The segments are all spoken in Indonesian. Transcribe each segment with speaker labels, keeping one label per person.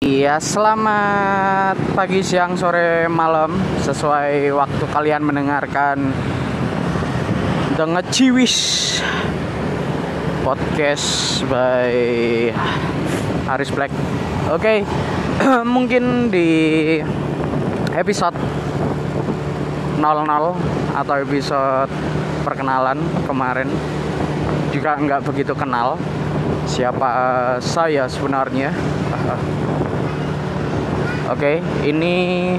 Speaker 1: Iya, selamat pagi, siang, sore, malam. Sesuai waktu kalian mendengarkan The Ngeciwis Podcast by Haris Black. Oke, mungkin di episode 00 atau episode perkenalan kemarin juga nggak begitu kenal siapa saya sebenarnya Oke, ini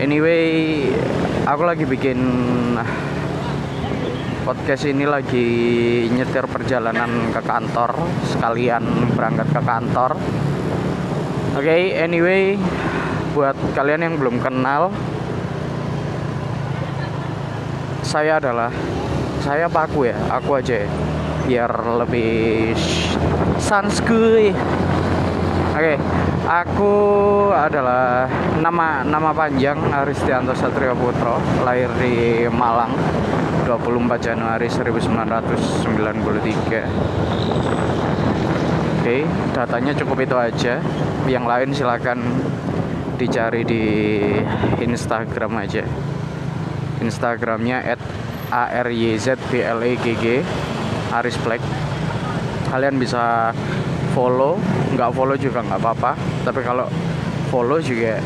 Speaker 1: anyway aku lagi bikin podcast ini lagi nyetir perjalanan ke kantor sekalian berangkat ke kantor. Oke, anyway buat kalian yang belum kenal saya adalah saya apa aku ya? Aku aja ya, biar lebih sanskuy. Oke, aku adalah nama nama panjang Aristianto Satrio Putro, lahir di Malang 24 Januari 1993. Oke, datanya cukup itu aja. Yang lain silakan dicari di Instagram aja. Instagramnya @aryzblegg Aris Black. Kalian bisa follow nggak follow juga nggak apa-apa. Tapi kalau follow juga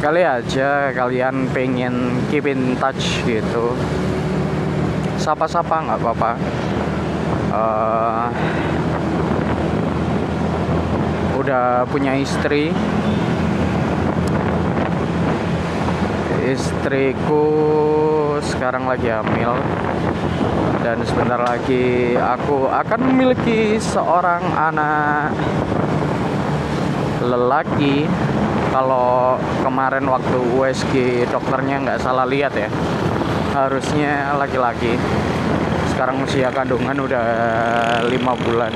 Speaker 1: kali aja kalian pengen keep in touch gitu. Sapa-sapa nggak apa-apa. Uh, udah punya istri. Istriku sekarang lagi hamil dan sebentar lagi aku akan memiliki seorang anak lelaki. Kalau kemarin waktu USG dokternya nggak salah lihat ya harusnya laki-laki. Sekarang usia kandungan udah lima bulan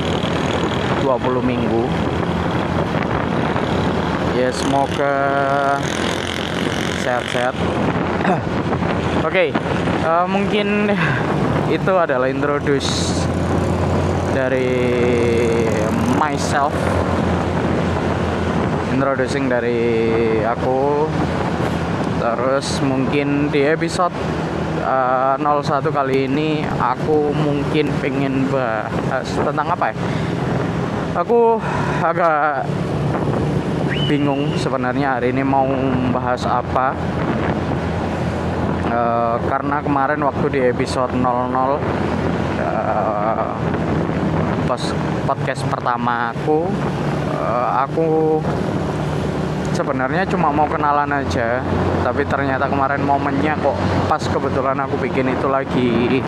Speaker 1: 20 minggu. Ya semoga sehat-sehat. Oke okay, uh, mungkin itu adalah introduce dari myself. Introducing dari aku. Terus mungkin di episode uh, 01 kali ini aku mungkin pengen bahas tentang apa ya? Aku agak bingung sebenarnya hari ini mau bahas apa uh, karena kemarin waktu di episode 00 uh, pas podcast pertama aku uh, aku sebenarnya cuma mau kenalan aja tapi ternyata kemarin momennya kok pas kebetulan aku bikin itu lagi.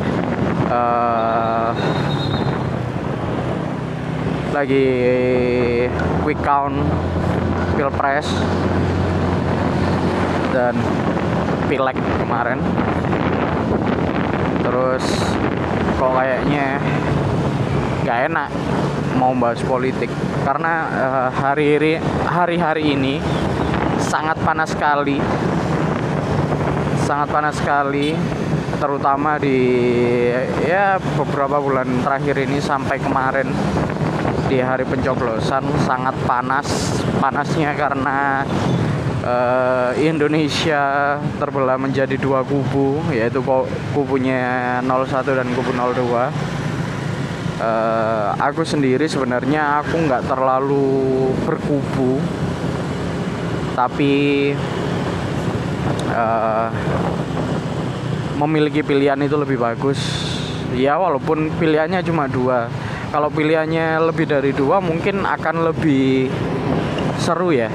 Speaker 1: Uh, lagi quick count pilpres. Dan pileg kemarin. Terus kok kayaknya nggak enak mau bahas politik. Karena uh, hari hari hari ini sangat panas sekali. Sangat panas sekali terutama di ya beberapa bulan terakhir ini sampai kemarin di hari pencoblosan sangat panas panasnya karena uh, Indonesia terbelah menjadi dua kubu yaitu kubunya 01 dan kubu 02 uh, aku sendiri sebenarnya aku nggak terlalu berkubu tapi uh, memiliki pilihan itu lebih bagus. Ya walaupun pilihannya cuma dua. Kalau pilihannya lebih dari dua mungkin akan lebih seru ya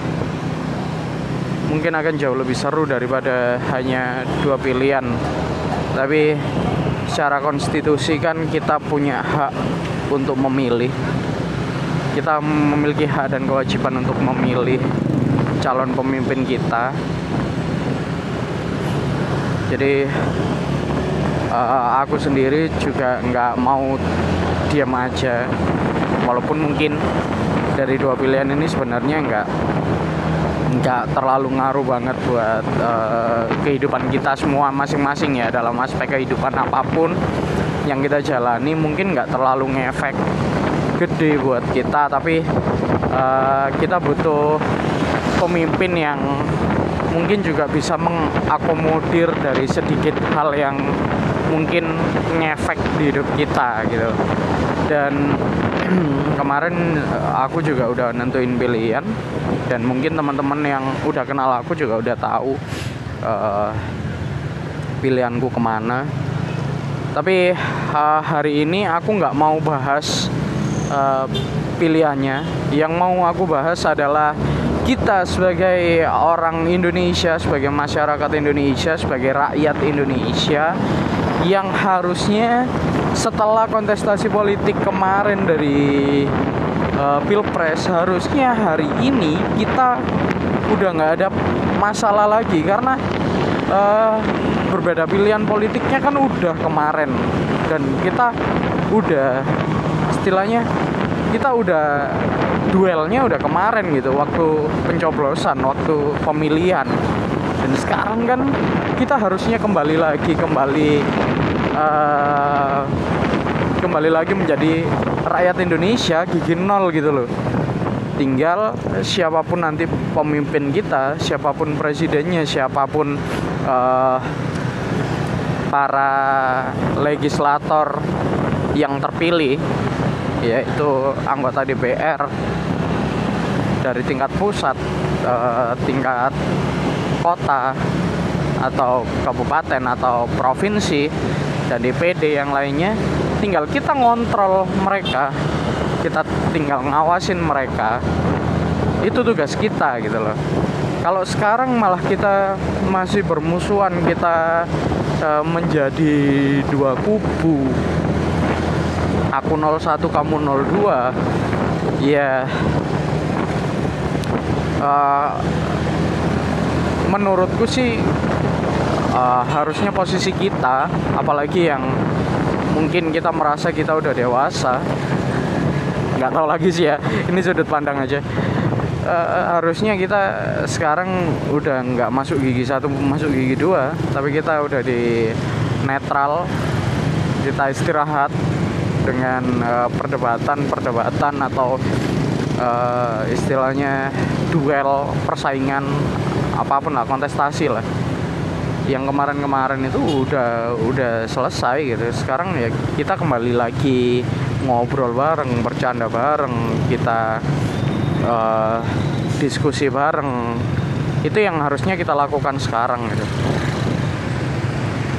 Speaker 1: mungkin akan jauh lebih seru daripada hanya dua pilihan. Tapi secara konstitusi kan kita punya hak untuk memilih. Kita memiliki hak dan kewajiban untuk memilih calon pemimpin kita. Jadi uh, aku sendiri juga nggak mau diam aja. Walaupun mungkin dari dua pilihan ini sebenarnya nggak nggak terlalu ngaruh banget buat uh, kehidupan kita semua masing-masing ya dalam aspek kehidupan apa pun yang kita jalani mungkin nggak terlalu ngefek gede buat kita tapi uh, kita butuh pemimpin yang mungkin juga bisa mengakomodir dari sedikit hal yang mungkin ngefek di hidup kita gitu. Dan kemarin eh, aku juga udah nentuin pilihan dan mungkin teman-teman yang udah kenal aku juga udah tahu uh, pilihanku ke mana. Tapi uh, hari ini aku nggak mau bahas uh, pilihannya. Yang mau aku bahas adalah kita sebagai orang Indonesia sebagai masyarakat Indonesia sebagai rakyat Indonesia yang harusnya setelah kontestasi politik kemarin dari uh, pilpres harusnya hari ini kita udah nggak ada masalah lagi karena uh, berbeda pilihan politiknya kan udah kemarin dan kita udah istilahnya kita udah duelnya udah kemarin gitu waktu pencoblosan waktu pemilihan dan sekarang kan kita harusnya kembali lagi kembali uh, kembali lagi menjadi rakyat Indonesia gigi nol gitu loh. Tinggal siapa pun nanti pemimpin kita siapa pun presidennya siapa pun uh, para legislator yang terpilih yaitu anggota DPR dari tingkat pusat uh, tingkat kota atau kabupaten atau provinsi dan DPD yang lainnya tinggal kita ngontrol mereka. Kita tinggal ngawasin mereka. Itu tugas kita gitu loh. Kalau sekarang malah kita masih bermusuhan kita uh, menjadi dua kubu. Aku 01 kamu 02 ya uh, menurutku sih uh, harusnya posisi kita apalagi yang mungkin kita merasa kita udah dewasa. Nggak tahu lagi sih ya ini sudut pandang aja. Uh, harusnya kita sekarang udah nggak masuk gigi satu masuk gigi dua tapi kita udah di netral kita istirahat dengan uh, perdebatan perdebatan atau uh, istilahnya duel persaingan apa pun lah kontestasi lah. Yang kemarin-kemarin itu udah udah selesai gitu. Sekarang ya kita kembali lagi ngobrol bareng bercanda bareng kita uh, diskusi bareng. Itu yang harusnya kita lakukan sekarang gitu.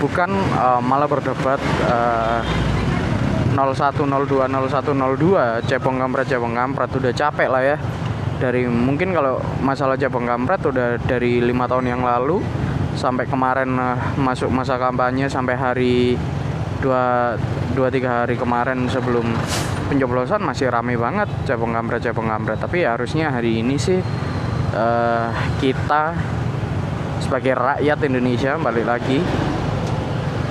Speaker 1: Bukan uh, malah berdebat uh, 01 02 01 02 cepong kampret cepong kampret. Udah capek lah ya dari mungkin kalau masalah cepong kampret udah dari lima tahun yang lalu sampai kemarin uh, masuk masa kampanye sampai hari dua dua tiga hari kemarin sebelum pencoblosan masih rame banget cepong kampret cepong kampret. Tapi ya harusnya hari ini sih uh, kita sebagai rakyat Indonesia balik lagi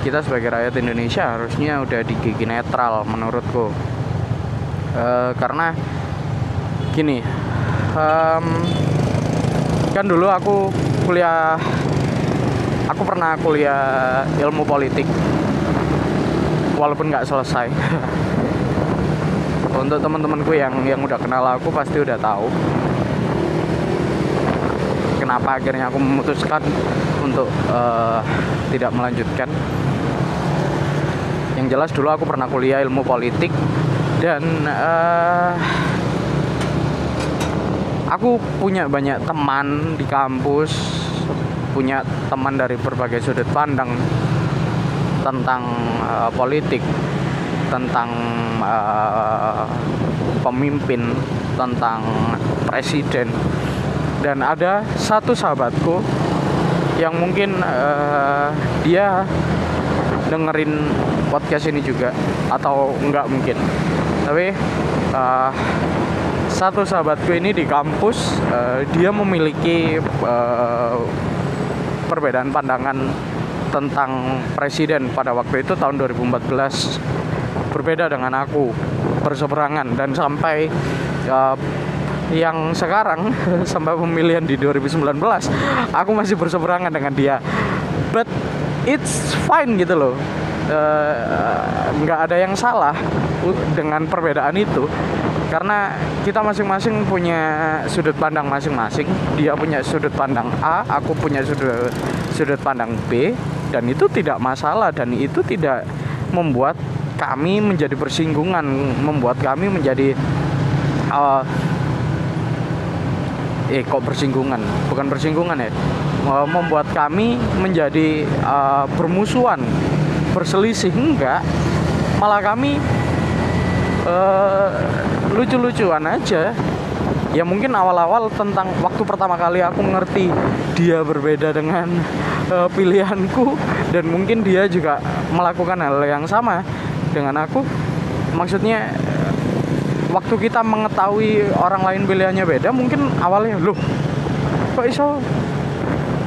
Speaker 1: kita sebagai rakyat Indonesia harusnya udah di gigi netral menurutku. Uh, karena gini um, kan dulu aku kuliah aku pernah kuliah ilmu politik. Walaupun nggak selesai. Untuk teman-temanku yang yang udah kenal aku pasti udah tahu. Kenapa akhirnya aku memutuskan untuk uh, tidak melanjutkan. Yang jelas dulu aku pernah kuliah ilmu politik dan uh, aku punya banyak teman di kampus punya teman dari berbagai sudut pandang tentang uh, politik, tentang uh, pemimpin, tentang presiden. Dan ada satu sahabatku yang mungkin uh, dia dengerin podcast ini juga atau enggak mungkin. Tapi uh, satu sahabatku ini di kampus uh, dia memiliki uh, perbedaan pandangan tentang presiden pada waktu itu tahun 2014 berbeda dengan aku berseberangan. Dan sampai uh, yang sekarang sampai pemilihan di 2019 aku masih berseberangan dengan dia. But it's fine gitu loh. Nggak ada yang salah dengan perbedaan itu karena kita masing-masing punya sudut pandang masing-masing. Dia punya sudut pandang A aku punya sudut sudut pandang B. Dan itu tidak masalah. Dan itu tidak membuat kami menjadi bersinggungan membuat kami menjadi uh, eh kok bersinggungan bukan bersinggungan ya. Membuat kami menjadi uh, bermusuhan berselisih. Enggak. Malah kami uh, lucu-lucuan aja. Ya mungkin awal-awal tentang waktu pertama kali aku ngerti dia berbeda dengan uh, pilihanku dan mungkin dia juga melakukan hal yang sama dengan aku. Maksudnya waktu kita mengetahui orang lain pilihannya beda mungkin awalnya loh kok iso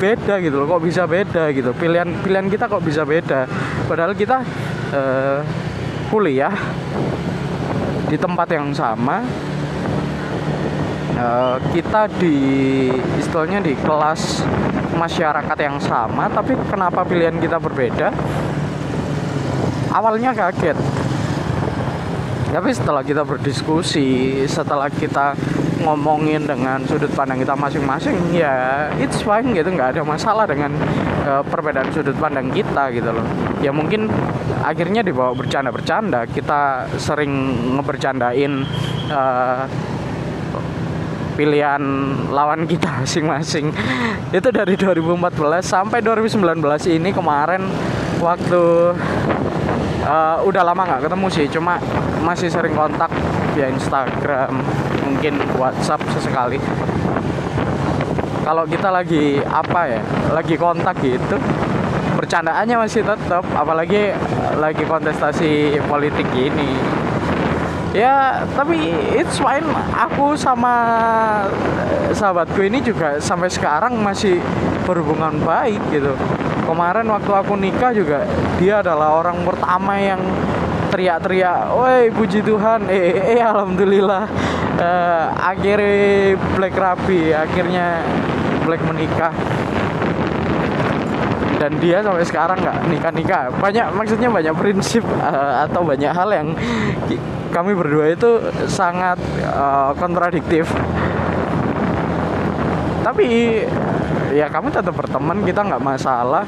Speaker 1: beda gitu loh kok bisa beda gitu? Pilihan pilihan kita kok bisa beda? Padahal kita uh, kuliah di tempat yang sama. Uh, kita di istilahnya di kelas masyarakat yang sama tapi kenapa pilihan kita berbeda? Awalnya kaget. Tapi setelah kita berdiskusi setelah kita ngomongin dengan sudut pandang kita masing-masing ya it's fine gitu nggak ada masalah dengan uh, perbedaan sudut pandang kita gitu loh. Ya mungkin akhirnya dibawa bercanda-bercanda. Kita sering ngebercandain uh, pilihan lawan kita masing-masing. Itu dari 2014 sampai 2019 ini kemarin waktu uh, udah lama nggak ketemu sih. Cuma masih sering kontak via Instagram mungkin WhatsApp sesekali. Kalau kita lagi apa ya lagi kontak gitu bercandaannya masih tetap apalagi lagi kontestasi politik gini. Ya tapi it's fine. Aku sama sahabatku ini juga sampai sekarang masih berhubungan baik gitu. Kemarin waktu aku nikah juga dia adalah orang pertama yang teriak-teriak, "Woi, puji Tuhan, eh, eh, eh alhamdulillah. Uh, akhirnya Black Rabi, akhirnya Black menikah." Dan dia sampai sekarang nggak nikah-nikah. Banyak maksudnya banyak prinsip uh, atau banyak hal yang kami berdua itu sangat uh, kontradiktif. Tapi ya kami tetap berteman kita nggak masalah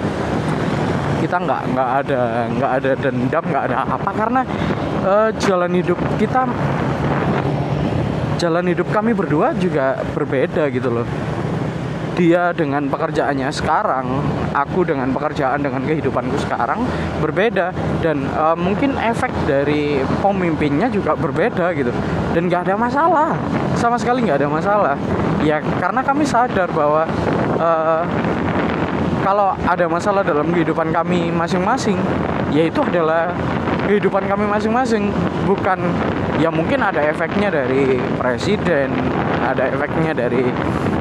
Speaker 1: kita nggak nggak ada nggak ada dendam nggak ada apa karena uh, jalan hidup kita jalan hidup kami berdua juga berbeda gitu loh dia dengan pekerjaannya sekarang, aku dengan pekerjaan dengan kehidupanku sekarang berbeda. Dan uh, mungkin efek dari pemimpinnya juga berbeda gitu. Dan nggak ada masalah. Sama sekali nggak ada masalah. Ya karena kami sadar bahwa uh, kalau ada masalah dalam kehidupan kami masing-masing ya itu adalah kehidupan kami masing-masing. Bukan ya mungkin ada efeknya dari presiden ada efeknya dari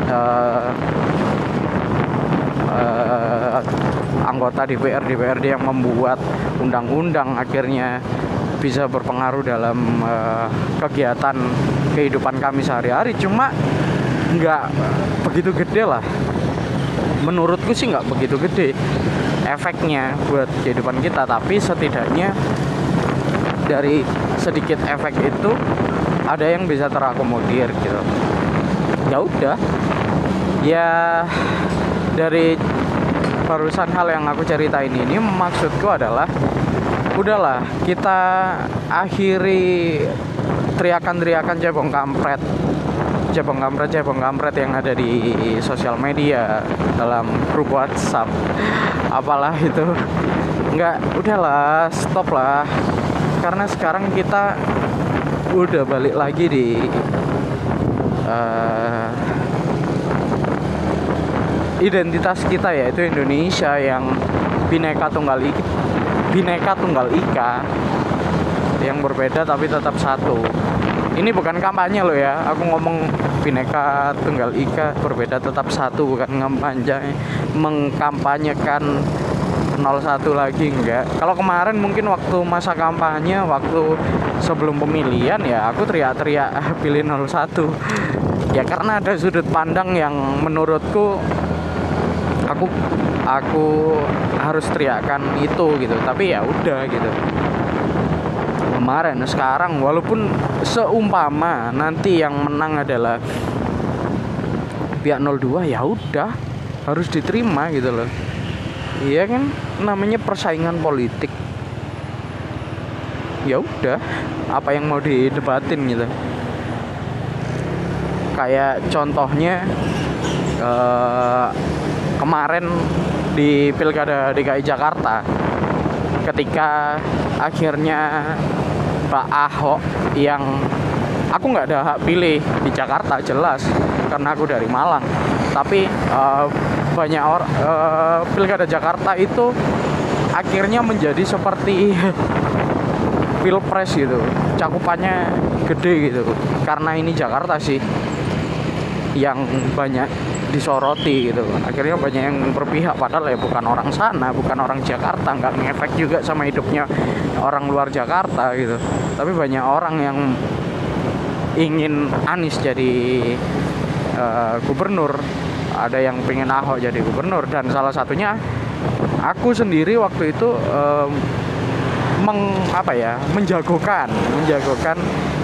Speaker 1: uh, uh, anggota DPR DPRD yang membuat undang-undang akhirnya bisa berpengaruh dalam uh, kegiatan kehidupan kami sehari-hari. Cuma nggak begitu gede lah. Menurutku sih nggak begitu gede efeknya buat kehidupan kita. Tapi setidaknya dari sedikit efek itu ada yang bisa terakomodir gitu. Ya udah. Ya dari barusan hal yang aku ceritain ini maksudku adalah udahlah kita akhiri teriakan-teriakan cebong kampret. Cebong kampret cebong kampret yang ada di sosial media dalam grup WhatsApp apalah itu. Nggak udahlah stop lah karena sekarang kita udah balik lagi di uh, identitas kita yaitu Indonesia yang bineka tunggal ika, bineka tunggal ika yang berbeda tapi tetap satu. Ini bukan kampanye loh ya. Aku ngomong bineka tunggal ika berbeda tetap satu bukan kampanye mengkampanyekan 01 lagi enggak. Kalau kemarin mungkin waktu masa kampanye, waktu sebelum pemilihan ya aku teriak-teriak pilih 01. Ya karena ada sudut pandang yang menurutku aku aku harus teriakkan itu gitu tapi ya udah gitu kemarin sekarang walaupun seumpama nanti yang menang adalah pihak 02 ya udah harus diterima gitu loh iya kan? Namanya persaingan politik. Ya udah apa yang mau didebatin gitu? Kayak contohnya uh, kemarin di pilkada DKI Jakarta ketika akhirnya Pak Ahok yang aku nggak ada hak pilih di Jakarta jelas karena aku dari Malang. Tapi uh, banyak orang uh, pilkada Jakarta itu akhirnya menjadi seperti pilpres gitu. Cakupannya gede gitu. Karena ini Jakarta sih yang banyak disoroti gitu. Akhirnya banyak yang berpihak padahal ya bukan orang sana bukan orang Jakarta. Nggak ngefek juga sama hidupnya orang luar Jakarta gitu. Tapi banyak orang yang ingin Anies jadi uh, gubernur ada yang pengen Ahok jadi gubernur. Dan salah satunya aku sendiri waktu itu um, meng apa ya menjagokan menjagokan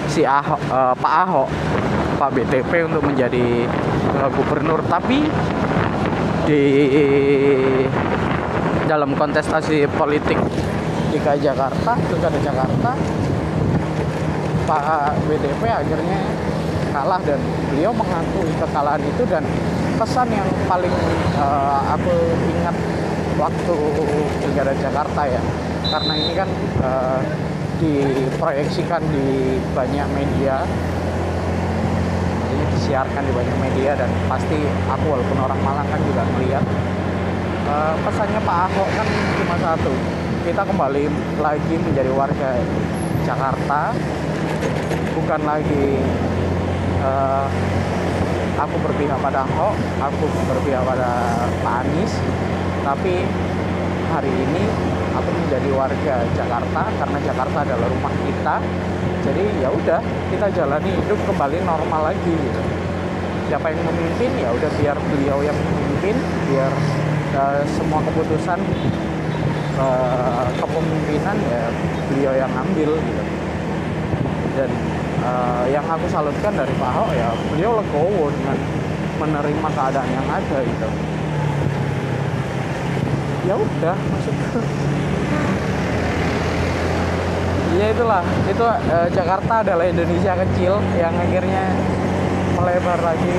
Speaker 1: si Ahok uh, Pak Ahok Pak BTP untuk menjadi uh, gubernur. Tapi di dalam kontestasi politik di Jakarta Pilkada Jakarta Pak BTP akhirnya kalah dan beliau mengakui kekalahan itu dan pesan yang paling uh, aku ingat waktu Pilkada Jakarta ya. Karena ini kan uh, diproyeksikan di banyak media. Ini disiarkan di banyak media dan pasti aku walaupun orang Malang kan juga melihat. Uh, pesannya Pak Ahok kan cuma satu. Kita kembali lagi menjadi warga Jakarta. Bukan lagi uh, aku berpihak pada Ahok aku berpihak pada Pak Anies. Tapi hari ini aku menjadi warga Jakarta karena Jakarta adalah rumah kita. Jadi ya udah kita jalani hidup kembali normal lagi gitu. Siapa yang memimpin ya udah biar beliau yang memimpin biar uh, semua keputusan uh, kepemimpinan ya beliau yang ambil gitu. Dan uh, yang aku salutkan dari Pak Ahok ya beliau legowo dengan menerima keadaan yang ada gitu. Ya udah maksudnya ya itulah itu uh, Jakarta adalah Indonesia kecil yang akhirnya melebar lagi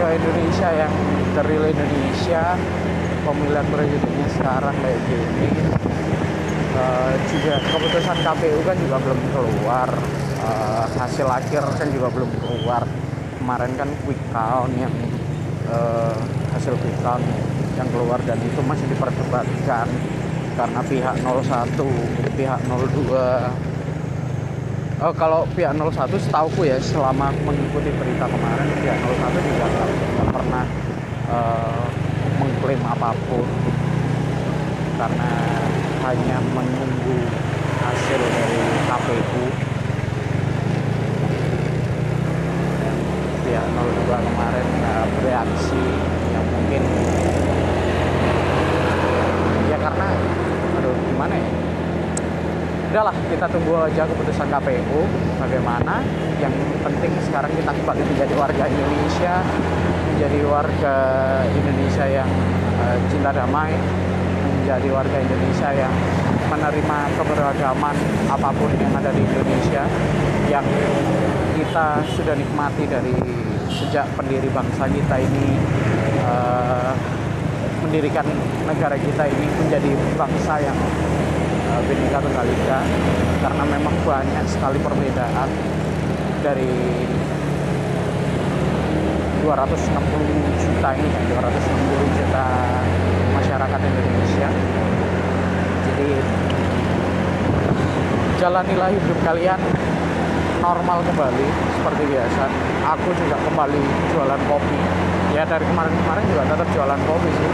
Speaker 1: ke Indonesia yang dari Indonesia. Pemilihan presidennya sekarang kayak gini uh, juga keputusan KPU kan juga belum keluar. Uh, hasil akhir kan juga belum keluar. Kemarin kan quick count yang uh, hasil quick count yang keluar dan itu masih diperdebatkan karena pihak 01 pihak 02 oh, kalau pihak 01 setauku ya selama mengikuti berita kemarin pihak 01 juga nggak pernah uh, mengklaim apa pun. Karena hanya menunggu hasil dari KPU. Pihak 02 kemarin uh, bereaksi yang mungkin karena aduh gimana ya? Udahlah kita tunggu aja keputusan KPU bagaimana. Yang penting sekarang kita kembali menjadi warga Indonesia menjadi warga Indonesia yang uh, cinta damai menjadi warga Indonesia yang menerima keberagaman apa pun yang ada di Indonesia yang kita sudah nikmati dari sejak pendiri bangsa kita ini uh, mendirikan negara kita ini menjadi bangsa yang uh, Bhinneka Tunggal Ika karena memang banyak sekali perbedaan dari 260 juta ini kan 260 juta masyarakat Indonesia. Jadi jalanilah hidup kalian normal kembali seperti biasa. Aku juga kembali jualan kopi. Ya dari kemarin-kemarin juga tetap jualan kopi sih.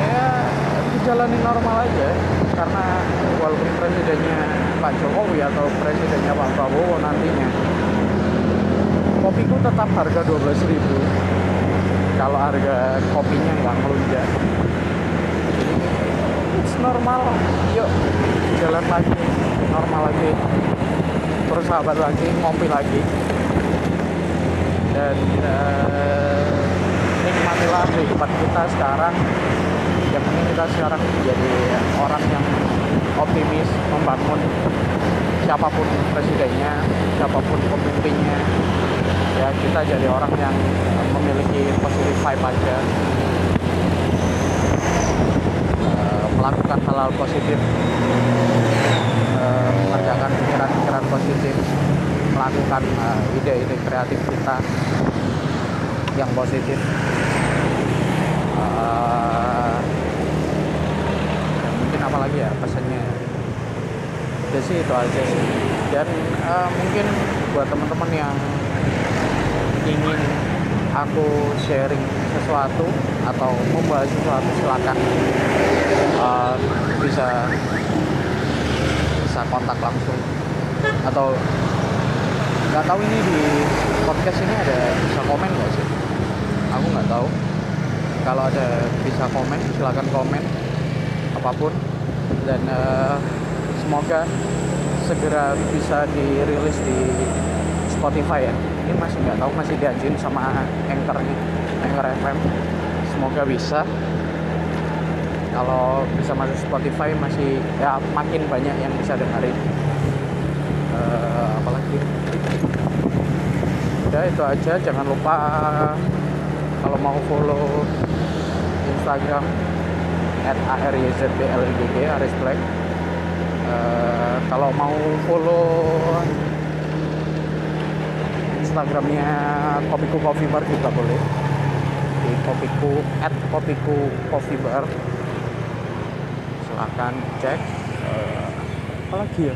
Speaker 1: Ya dijalani normal aja. Karena walaupun presidennya Pak Jokowi atau presidennya Pak Prabowo nantinya kopiku tetap harga 12.000 kalau harga kopinya nggak ngelunjak jadi it's normal. Yuk jalan lagi. Normal lagi. Bersahabat lagi ngopi lagi. Dan uh, nikmatilah kehidupan kita sekarang. Yang penting kita sekarang jadi orang yang optimis membangun siapa pun presidennya siapa pun pemimpinnya ya kita jadi orang yang memiliki positif vibe aja. Uh, melakukan hal-hal positif. Uh, mengerjakan pikiran-pikiran positif. Melakukan ide-ide uh, kreatif kita yang positif. Mungkin apa lagi ya pesannya? Ya sih itu aja sih. Dan mungkin buat teman-teman yang ingin aku sharing sesuatu atau membahas sesuatu silakan uh, bisa bisa kontak langsung. Atau nggak tahu ini di podcast ini ada bisa komen nggak sih? Aku nggak tahu. Kalau ada bisa komen silakan komen apa pun. Dan uh, semoga segera bisa dirilis di Spotify ya ini masih nggak tahu masih diajuin sama anchor nih anchor FM semoga bisa. Kalau bisa masuk Spotify masih ya makin banyak yang bisa dengerin. Uh, apalagi? Udah itu aja. Jangan lupa kalau mau follow Instagram at aryzblgg aris black. Uh, kalau mau follow Instagramnya Kopiku Coffee Bar juga boleh. Di Kopiku at Kopiku Coffee Bar. Silahkan cek uh, apa lagi ya?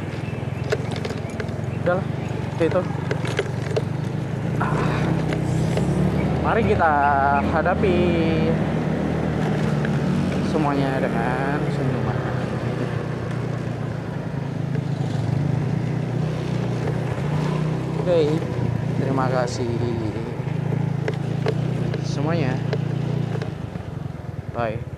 Speaker 1: Udahlah itu. Ah. mari kita hadapi semuanya dengan senyuman. Oke. okay terima kasih. Semuanya. Bye